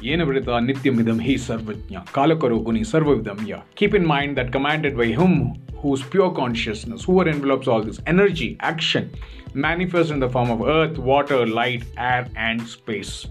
Yena Vrita Nityamidam Hi Sarvajna Kalakaro Guni Sarvavidam Ya. Keep in mind that commanded by whom whose pure consciousness, who envelops all this energy, action, manifests in the form of earth, water, light, air, and space.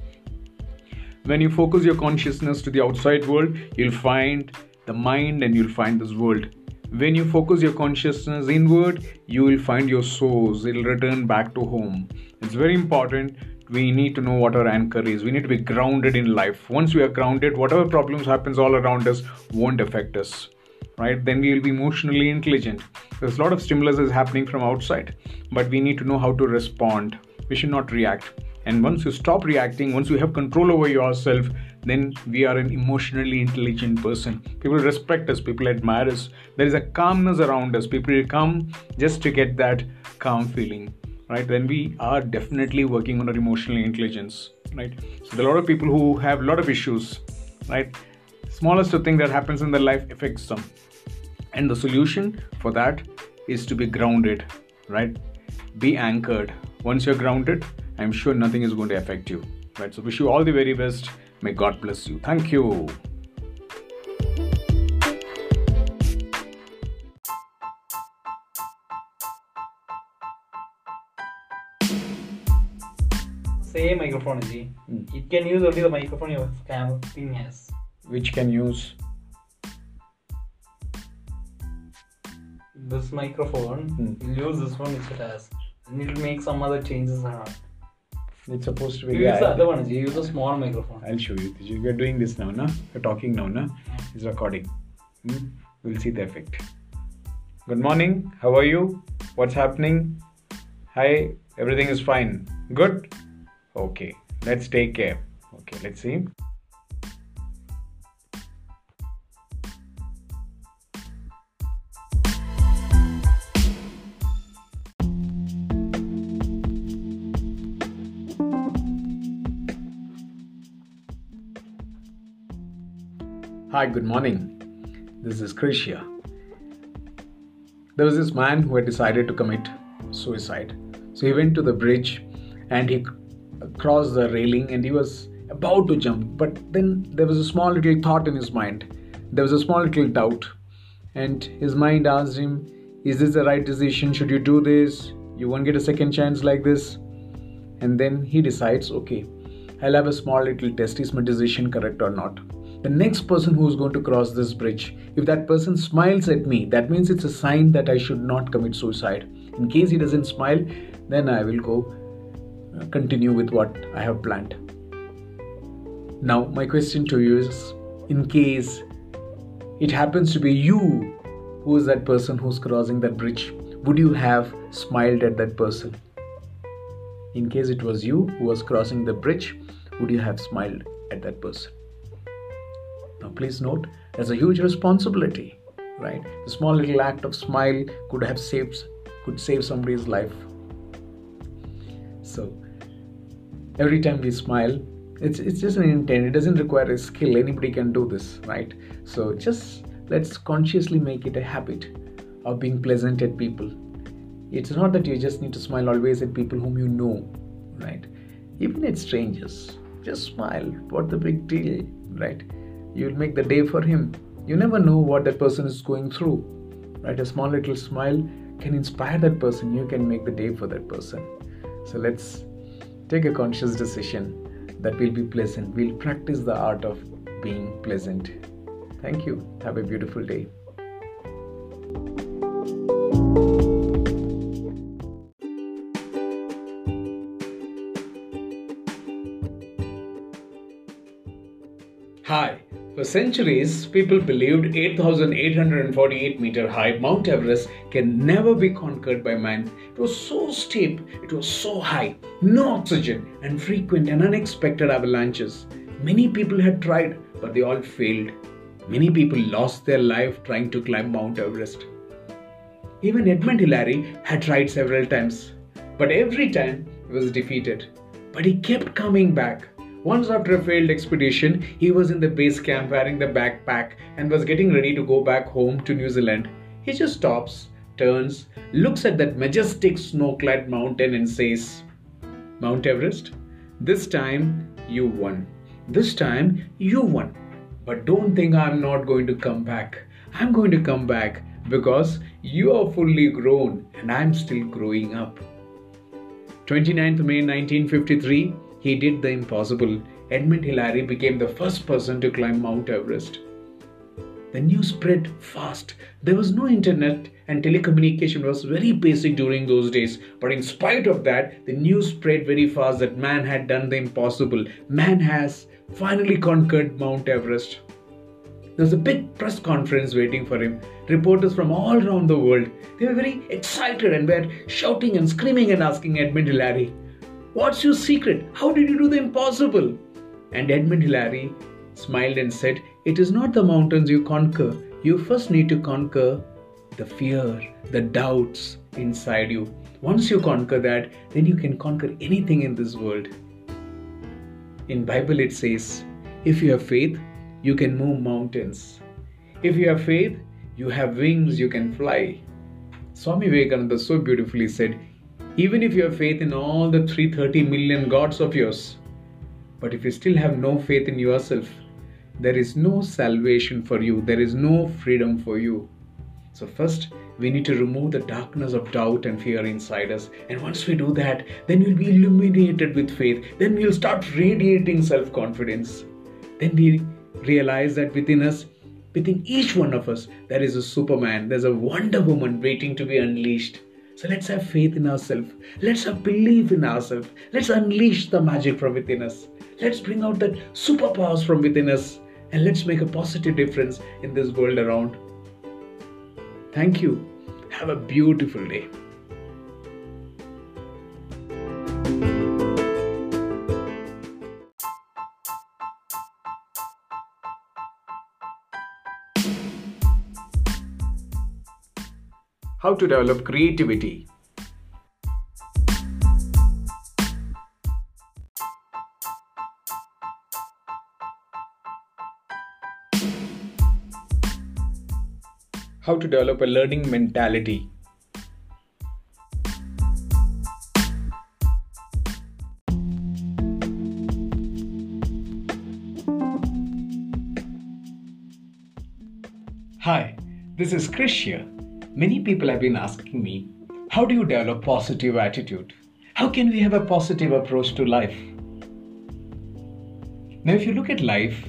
When you focus your consciousness to the outside world, you'll find the mind and you'll find this world. When you focus your consciousness inward, you will find your source. It'll return back to home. It's very important. We need to know what our anchor is. We need to be grounded in life. Once we are grounded, whatever problems happens all around us won't affect us. Right? Then we will be emotionally intelligent. There's a lot of stimulus is happening from outside, but we need to know how to respond. We should not react and once you stop reacting once you have control over yourself then we are an emotionally intelligent person people respect us people admire us there is a calmness around us people come just to get that calm feeling right then we are definitely working on our emotional intelligence right so there are a lot of people who have a lot of issues right smallest thing that happens in their life affects them and the solution for that is to be grounded right be anchored once you're grounded I'm sure nothing is going to affect you. Right. So wish you all the very best. May God bless you. Thank you. Same microphone, G. Mm. It can use only the microphone your camera thing has. Which can use this microphone. Mm. You'll use this one which it has. And it'll make some other changes around. It's supposed to be. You use the other one. You use a small microphone. I'll show you. We are doing this now, na? We're talking now, na? It's recording. Hmm? We'll see the effect. Good morning. How are you? What's happening? Hi. Everything is fine. Good. Okay. Let's take care. Okay. Let's see. Hi, good morning. This is Krishia. There was this man who had decided to commit suicide. So he went to the bridge and he crossed the railing and he was about to jump. But then there was a small little thought in his mind. There was a small little doubt. And his mind asked him, Is this the right decision? Should you do this? You won't get a second chance like this. And then he decides, Okay, I'll have a small little test. Is my decision correct or not? the next person who is going to cross this bridge, if that person smiles at me, that means it's a sign that I should not commit suicide. In case he doesn't smile, then I will go continue with what I have planned. Now, my question to you is in case it happens to be you who is that person who's crossing that bridge, would you have smiled at that person? In case it was you who was crossing the bridge, would you have smiled at that person? Now, please note, there's a huge responsibility, right? A small little act of smile could have saved, could save somebody's life. So, every time we smile, it's it's just an intent. It doesn't require a skill. Anybody can do this, right? So, just let's consciously make it a habit of being pleasant at people. It's not that you just need to smile always at people whom you know, right? Even at strangers, just smile. What the big deal, right? you'll make the day for him. You never know what that person is going through. Right? A small little smile can inspire that person. You can make the day for that person. So let's take a conscious decision that will be pleasant. We'll practice the art of being pleasant. Thank you. Have a beautiful day. Hi. For centuries, people believed 8,848 meter high Mount Everest can never be conquered by man. It was so steep, it was so high, no oxygen, and frequent and unexpected avalanches. Many people had tried, but they all failed. Many people lost their life trying to climb Mount Everest. Even Edmund Hillary had tried several times, but every time he was defeated. But he kept coming back once after a failed expedition, he was in the base camp wearing the backpack and was getting ready to go back home to New Zealand. He just stops, turns, looks at that majestic snow clad mountain and says, Mount Everest, this time you won. This time you won. But don't think I'm not going to come back. I'm going to come back because you are fully grown and I'm still growing up. 29th May 1953, he did the impossible. Edmund Hillary became the first person to climb Mount Everest. The news spread fast. There was no internet and telecommunication was very basic during those days. But in spite of that, the news spread very fast that man had done the impossible. Man has finally conquered Mount Everest. There was a big press conference waiting for him. Reporters from all around the world. They were very excited and were shouting and screaming and asking Edmund Hillary, What's your secret? How did you do the impossible? And Edmund Hillary smiled and said, It is not the mountains you conquer. You first need to conquer the fear, the doubts inside you. Once you conquer that, then you can conquer anything in this world. In Bible it says, if you have faith, you can move mountains. If you have faith, you have wings, you can fly. Swami Vivekananda so beautifully said, even if you have faith in all the 330 million gods of yours, but if you still have no faith in yourself, there is no salvation for you, there is no freedom for you. So, first, we need to remove the darkness of doubt and fear inside us. And once we do that, then we'll be illuminated with faith. Then we'll start radiating self confidence. Then we realize that within us, within each one of us, there is a Superman, there's a Wonder Woman waiting to be unleashed. So let's have faith in ourselves. Let's have belief in ourselves. Let's unleash the magic from within us. Let's bring out that superpowers from within us and let's make a positive difference in this world around. Thank you. Have a beautiful day. How to develop creativity. How to develop a learning mentality. Hi, this is Krish here. Many people have been asking me, how do you develop positive attitude? How can we have a positive approach to life? Now, if you look at life,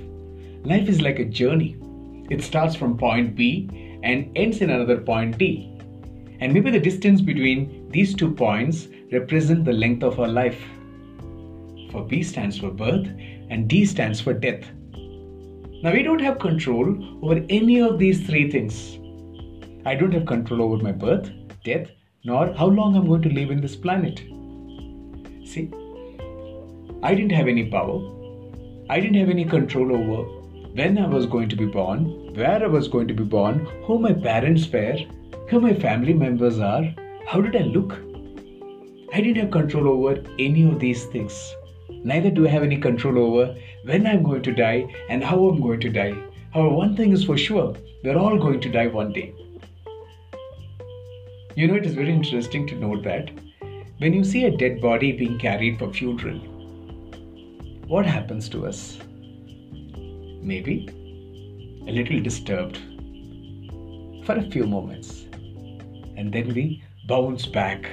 life is like a journey. It starts from point B and ends in another point D. And maybe the distance between these two points represent the length of our life. For B stands for birth and D stands for death. Now we don't have control over any of these three things. I don't have control over my birth, death, nor how long I'm going to live in this planet. See, I didn't have any power. I didn't have any control over when I was going to be born, where I was going to be born, who my parents were, who my family members are, how did I look. I didn't have control over any of these things. Neither do I have any control over when I'm going to die and how I'm going to die. However, one thing is for sure we're all going to die one day. You know, it is very interesting to note that when you see a dead body being carried for funeral, what happens to us? Maybe a little disturbed for a few moments. And then we bounce back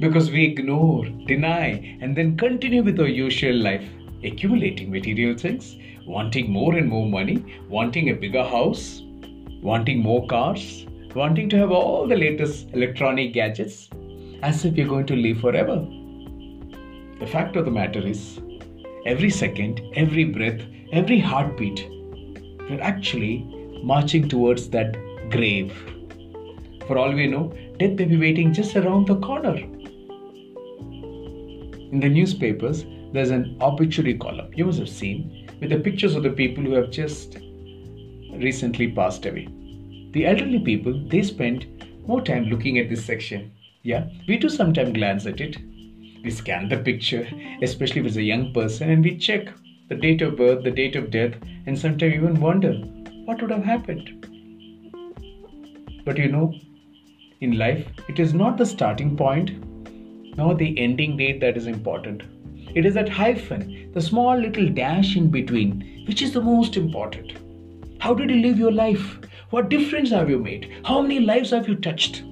because we ignore, deny, and then continue with our usual life, accumulating material things, wanting more and more money, wanting a bigger house, wanting more cars, wanting to have all the latest electronic gadgets, as if you're going to live forever. The fact of the matter is, every second, every breath, every heartbeat we're actually marching towards that grave. For all we know, death may be waiting just around the corner. In the newspapers, there's an obituary column you must have seen with the pictures of the people who have just recently passed away. The elderly people, they spend more time looking at this section. Yeah, we do sometimes glance at it. We scan the picture, especially if it's a young person, and we check the date of birth, the date of death, and sometimes even wonder what would have happened. But you know, in life, it is not the starting point nor the ending date that is important. It is that hyphen, the small little dash in between, which is the most important. How did you live your life? What difference have you made? How many lives have you touched?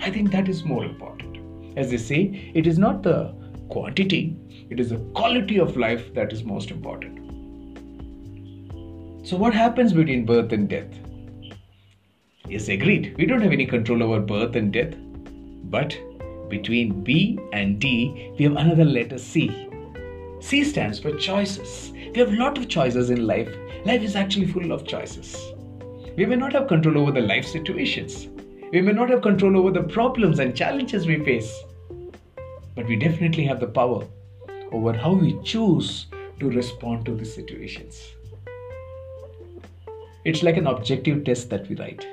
I think that is more important. As they say, it is not the quantity, it is the quality of life that is most important. So, what happens between birth and death? Yes, agreed. We don't have any control over birth and death. But between B and D, we have another letter C. C stands for choices. We have a lot of choices in life. Life is actually full of choices. We may not have control over the life situations. We may not have control over the problems and challenges we face. But we definitely have the power over how we choose to respond to the situations. It's like an objective test that we write.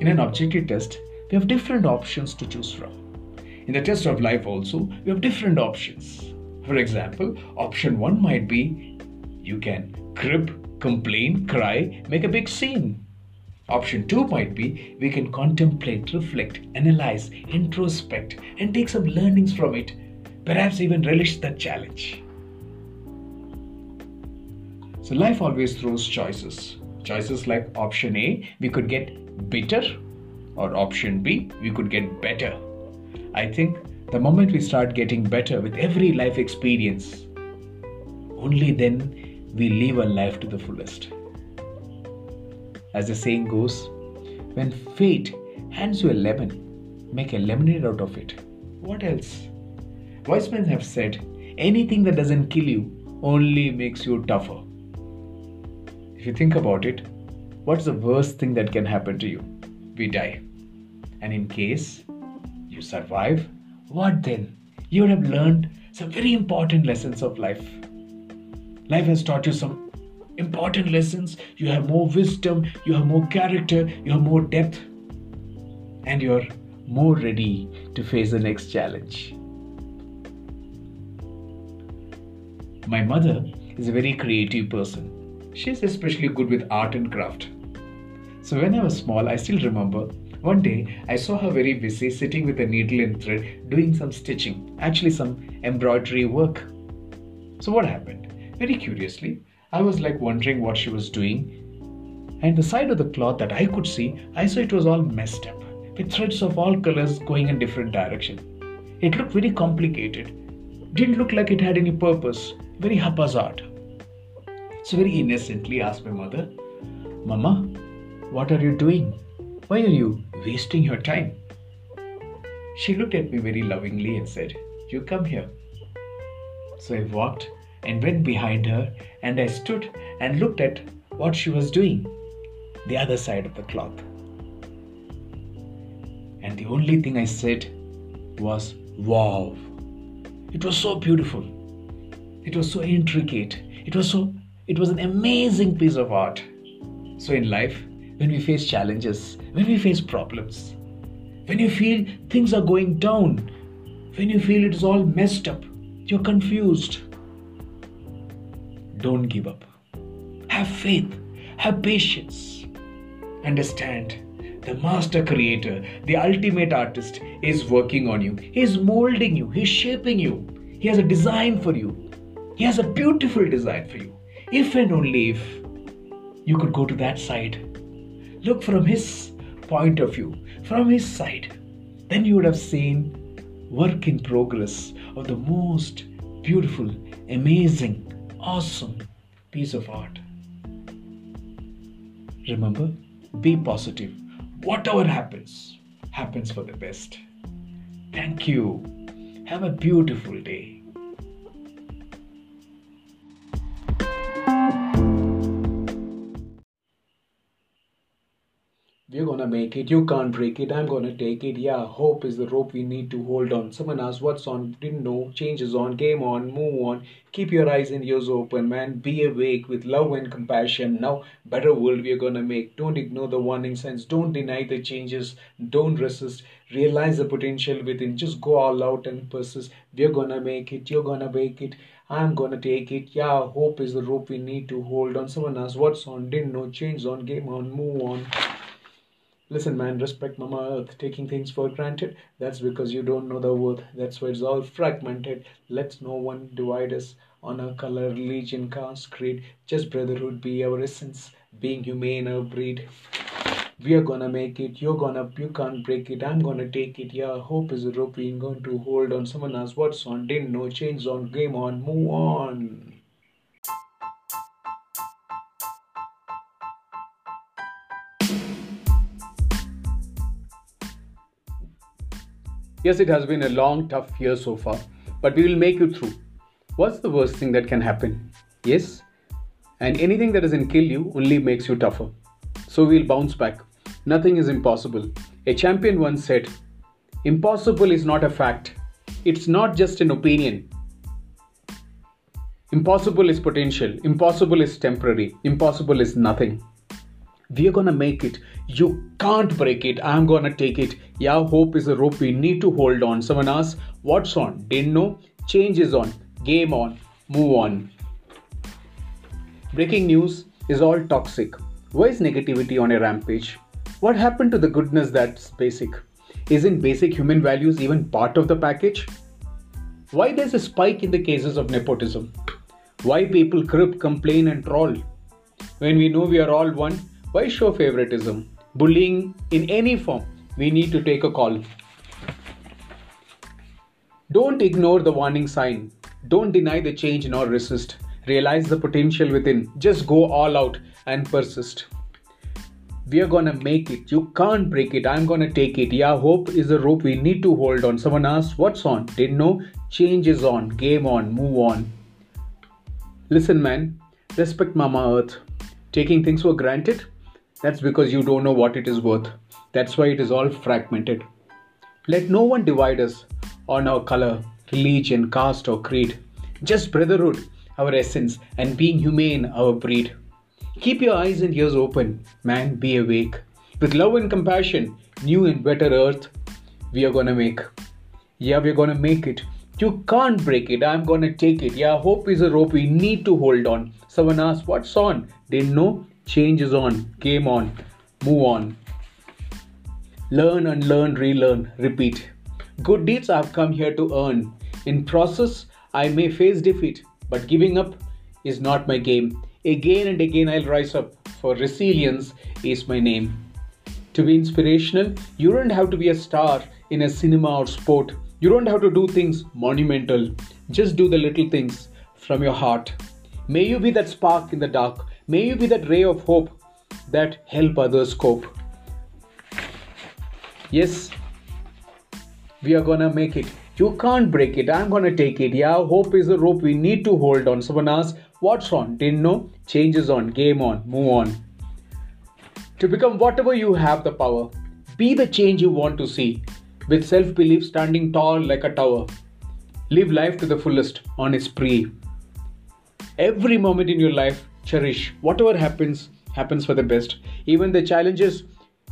In an objective test, we have different options to choose from. In the test of life, also, we have different options. For example, option one might be you can crib, complain, cry, make a big scene. Option two might be we can contemplate, reflect, analyze, introspect, and take some learnings from it, perhaps even relish that challenge. So, life always throws choices. Choices like option A, we could get bitter, or option B, we could get better. I think the moment we start getting better with every life experience, only then we live our life to the fullest. As the saying goes, when fate hands you a lemon, make a lemonade out of it. What else? Wise men have said, anything that doesn't kill you only makes you tougher. If you think about it, what's the worst thing that can happen to you? We die. And in case you survive, what then? You would have learned some very important lessons of life. Life has taught you some important lessons. You have more wisdom, you have more character, you have more depth, and you're more ready to face the next challenge. My mother is a very creative person She's especially good with art and craft. So when I was small, I still remember one day I saw her very busy sitting with a needle and thread doing some stitching, actually some embroidery work. So what happened? Very curiously, I was like wondering what she was doing. And the side of the cloth that I could see, I saw it was all messed up, with threads of all colors going in different direction. It looked very complicated. Didn't look like it had any purpose. Very haphazard. So, very innocently asked my mother, Mama, what are you doing? Why are you wasting your time? She looked at me very lovingly and said, You come here. So I walked and went behind her and I stood and looked at what she was doing, the other side of the cloth. And the only thing I said was, Wow! It was so beautiful. It was so intricate. It was so it was an amazing piece of art. So, in life, when we face challenges, when we face problems, when you feel things are going down, when you feel it is all messed up, you're confused, don't give up. Have faith, have patience. Understand the master creator, the ultimate artist, is working on you. He's molding you, he's shaping you. He has a design for you. He has a beautiful design for you if and only if you could go to that side, look from his point of view, from his side, then you would have seen work in progress of the most beautiful, amazing, awesome piece of art. Remember, be positive. Whatever happens, happens for the best. Thank you. Have a beautiful day. We're gonna make it. You can't break it. I'm gonna take it. Yeah, hope is the rope we need to hold on. Someone asked what's on. Didn't know. Changes on. Game on. Move on. Keep your eyes and ears open, man. Be awake with love and compassion. Now, better world we're gonna make. Don't ignore the warning signs. Don't deny the changes. Don't resist. Realize the potential within. Just go all out and persist. We're gonna make it. You're gonna make it. I'm gonna take it. Yeah, hope is the rope we need to hold on. Someone asked what's on. Didn't know. Change on. Game on. Move on. Listen, man, respect Mama Earth. Taking things for granted, that's because you don't know the worth. That's why it's all fragmented. Let no one divide us on our color, religion, caste, creed. Just brotherhood be our essence. Being humane, our breed. We are gonna make it. You're gonna, you can't break it. I'm gonna take it. Yeah, hope is a rope. we ain't going to hold on. Someone asks what's on. Didn't know. Change on. Game on. Move on. Yes, it has been a long, tough year so far, but we will make it through. What's the worst thing that can happen? Yes, and anything that doesn't kill you only makes you tougher. So we'll bounce back. Nothing is impossible. A champion once said, Impossible is not a fact, it's not just an opinion. Impossible is potential, impossible is temporary, impossible is nothing. We are gonna make it. You can't break it. I'm gonna take it. Yeah, hope is a rope we need to hold on. Someone asks, What's on? Didn't know? Change is on. Game on. Move on. Breaking news is all toxic. Why is negativity on a rampage? What happened to the goodness that's basic? Isn't basic human values even part of the package? Why there's a spike in the cases of nepotism? Why people crib, complain, and troll? When we know we are all one, why show favoritism? Bullying in any form, we need to take a call. Don't ignore the warning sign. Don't deny the change nor resist. Realize the potential within. Just go all out and persist. We are gonna make it. You can't break it. I'm gonna take it. Yeah, hope is a rope we need to hold on. Someone asked, What's on? Didn't know? Change is on. Game on. Move on. Listen, man. Respect Mama Earth. Taking things for granted that's because you don't know what it is worth. That's why it is all fragmented. Let no one divide us on our color, religion, caste, or creed. Just brotherhood, our essence, and being humane, our breed. Keep your eyes and ears open, man, be awake. With love and compassion, new and better earth, we are gonna make. Yeah, we're gonna make it. You can't break it. I'm gonna take it. Yeah, hope is a rope we need to hold on. Someone asked, What's on? Didn't know? Change is on, game on, move on. Learn, unlearn, relearn, repeat. Good deeds I've come here to earn. In process, I may face defeat, but giving up is not my game. Again and again I'll rise up, for resilience is my name. To be inspirational, you don't have to be a star in a cinema or sport. You don't have to do things monumental. Just do the little things from your heart. May you be that spark in the dark May you be that ray of hope that help others cope. Yes, we are gonna make it. You can't break it. I'm gonna take it. Yeah, hope is the rope we need to hold on. Someone asks, What's on? Didn't know? Change is on. Game on. Move on. To become whatever you have the power, be the change you want to see. With self belief standing tall like a tower. Live life to the fullest on its spree. Every moment in your life cherish. Whatever happens happens for the best. Even the challenges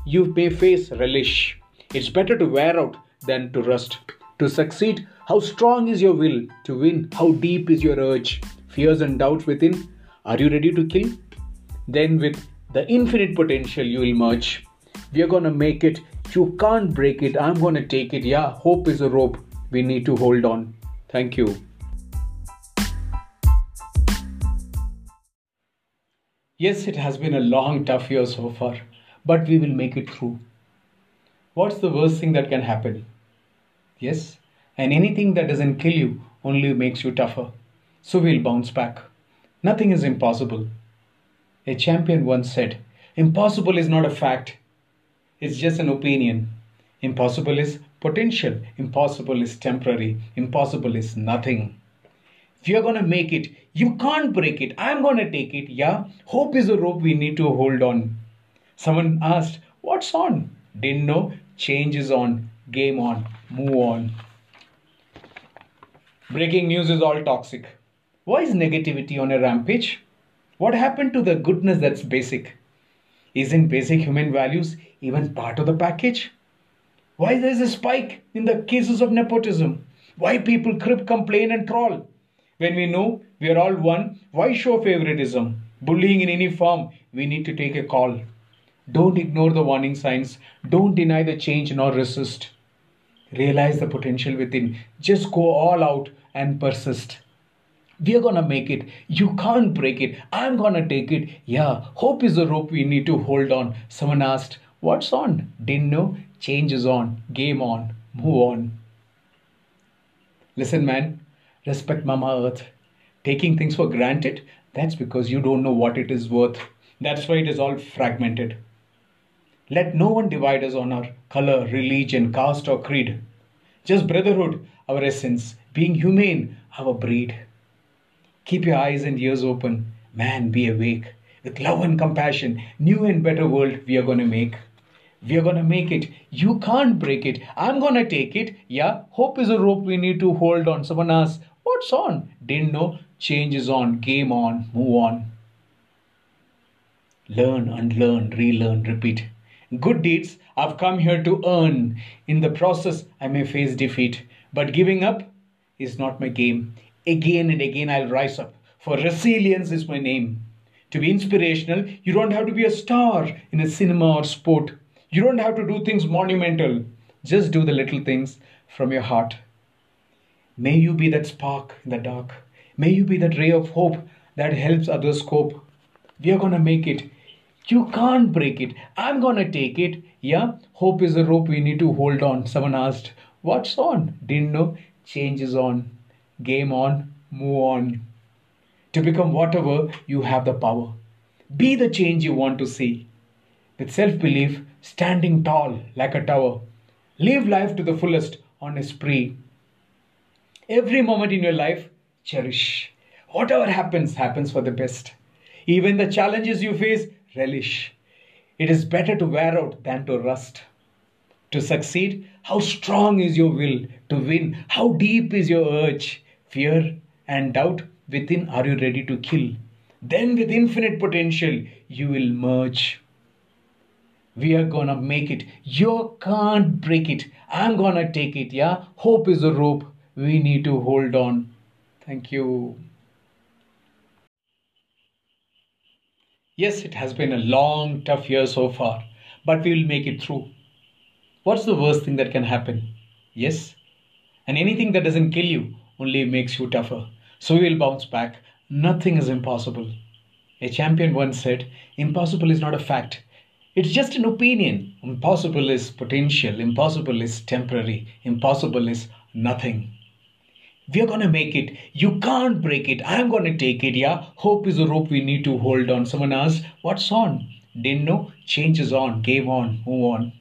you may face relish. It's better to wear out than to rust. To succeed how strong is your will? To win how deep is your urge? Fears and doubts within are you ready to kill? Then with the infinite potential you will merge. We are gonna make it. You can't break it. I'm gonna take it. Yeah hope is a rope. We need to hold on. Thank you Yes, it has been a long, tough year so far, but we will make it through. What's the worst thing that can happen? Yes, and anything that doesn't kill you only makes you tougher. So we'll bounce back. Nothing is impossible. A champion once said, Impossible is not a fact, it's just an opinion. Impossible is potential, impossible is temporary, impossible is nothing. You're gonna make it, you can't break it. I'm gonna take it. Yeah. Hope is a rope we need to hold on. Someone asked, What's on? Didn't know. Change is on. Game on. Move on. Breaking news is all toxic. Why is negativity on a rampage? What happened to the goodness that's basic? Isn't basic human values even part of the package? Why there's a spike in the cases of nepotism? Why people crib, complain, and troll? When we know we are all one, why show favoritism? Bullying in any form, we need to take a call. Don't ignore the warning signs. Don't deny the change nor resist. Realize the potential within. Just go all out and persist. We are gonna make it. You can't break it. I'm gonna take it. Yeah, hope is the rope we need to hold on. Someone asked, What's on? Didn't know. Change is on. Game on. Move on. Listen, man, respect Mama Earth. Taking things for granted, that's because you don't know what it is worth. That's why it is all fragmented. Let no one divide us on our color, religion, caste, or creed. Just brotherhood, our essence, being humane, our breed. Keep your eyes and ears open. Man, be awake. With love and compassion, new and better world we are going to make. We are going to make it. You can't break it. I'm going to take it. Yeah, hope is a rope we need to hold on. Someone asks, What's on? Didn't know. Change is on. Game on. Move on. Learn, unlearn, relearn, repeat. Good deeds I've come here to earn. In the process, I may face defeat. But giving up is not my game. Again and again, I'll rise up. For resilience is my name. To be inspirational, you don't have to be a star in a cinema or sport. You don't have to do things monumental. Just do the little things from your heart. May you be that spark in the dark. May you be that ray of hope that helps others cope. We are going to make it. You can't break it. I'm going to take it. Yeah, hope is a rope we need to hold on. Someone asked, What's on? Didn't know. Change is on. Game on. Move on. To become whatever, you have the power. Be the change you want to see. With self belief, standing tall like a tower. Live life to the fullest on a spree. Every moment in your life, cherish. Whatever happens, happens for the best. Even the challenges you face, relish. It is better to wear out than to rust. To succeed, how strong is your will? To win, how deep is your urge? Fear and doubt within, are you ready to kill? Then, with infinite potential, you will merge. We are gonna make it. You can't break it. I'm gonna take it, yeah? Hope is a rope we need to hold on. Thank you. Yes, it has been a long, tough year so far, but we will make it through. What's the worst thing that can happen? Yes? And anything that doesn't kill you only makes you tougher. So we will bounce back. Nothing is impossible. A champion once said, Impossible is not a fact. It's just an opinion. Impossible is potential. Impossible is temporary. Impossible is nothing. We're gonna make it. You can't break it. I'm gonna take it, yeah? Hope is a rope we need to hold on. Someone asked, What's on? Didn't know? Change is on. Game on. Move on.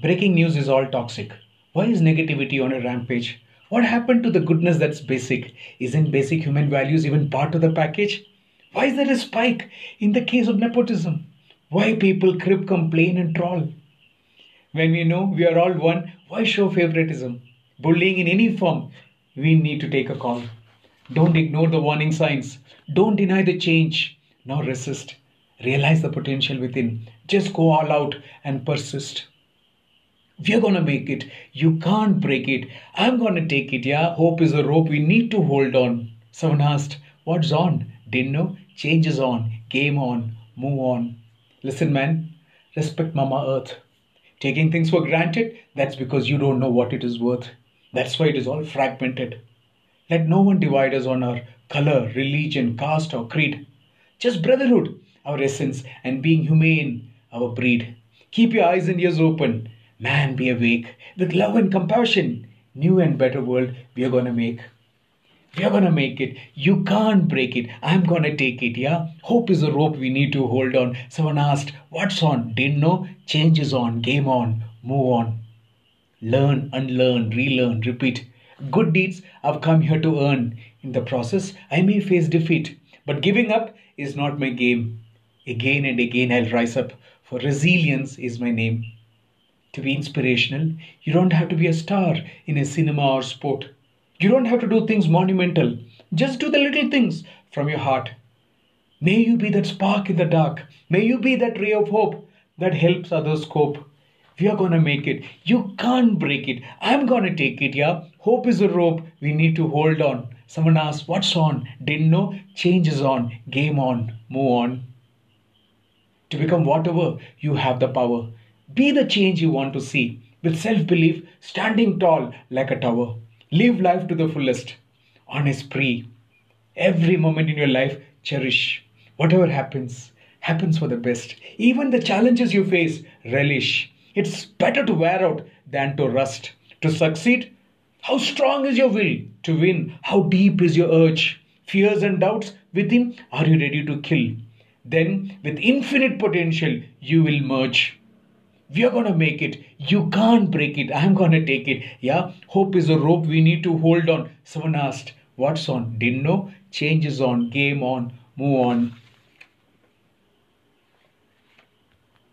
Breaking news is all toxic. Why is negativity on a rampage? What happened to the goodness that's basic? Isn't basic human values even part of the package? Why is there a spike in the case of nepotism? Why people crib, complain, and troll? When we know we are all one, why show favoritism? Bullying in any form, we need to take a call. Don't ignore the warning signs. Don't deny the change, nor resist. Realize the potential within. Just go all out and persist. We're gonna make it. You can't break it. I'm gonna take it, yeah? Hope is a rope we need to hold on. Someone asked, What's on? Didn't know? Change is on. Game on. Move on. Listen, man, respect Mama Earth. Taking things for granted, that's because you don't know what it is worth. That's why it is all fragmented. Let no one divide us on our color, religion, caste, or creed. Just brotherhood, our essence, and being humane, our breed. Keep your eyes and ears open. Man, be awake. With love and compassion, new and better world we are gonna make. We are gonna make it. You can't break it. I'm gonna take it, yeah? Hope is a rope we need to hold on. Someone asked, What's on? Didn't know? Change is on. Game on. Move on. Learn, unlearn, relearn, repeat. Good deeds I've come here to earn. In the process, I may face defeat, but giving up is not my game. Again and again I'll rise up, for resilience is my name. To be inspirational, you don't have to be a star in a cinema or sport. You don't have to do things monumental. Just do the little things from your heart. May you be that spark in the dark. May you be that ray of hope that helps others cope. We are going to make it. You can't break it. I'm going to take it, yeah? Hope is a rope we need to hold on. Someone asked, What's on? Didn't know? Change is on. Game on. Move on. to become whatever you have the power. Be the change you want to see with self belief, standing tall like a tower. Live life to the fullest on a spree. Every moment in your life, cherish. Whatever happens, happens for the best. Even the challenges you face, relish. It's better to wear out than to rust. To succeed, how strong is your will? To win, how deep is your urge? Fears and doubts within, are you ready to kill? Then, with infinite potential, you will merge. We are gonna make it. You can't break it. I'm gonna take it. Yeah, hope is a rope we need to hold on. Someone asked, What's on? Didn't know? Change is on. Game on. Move on.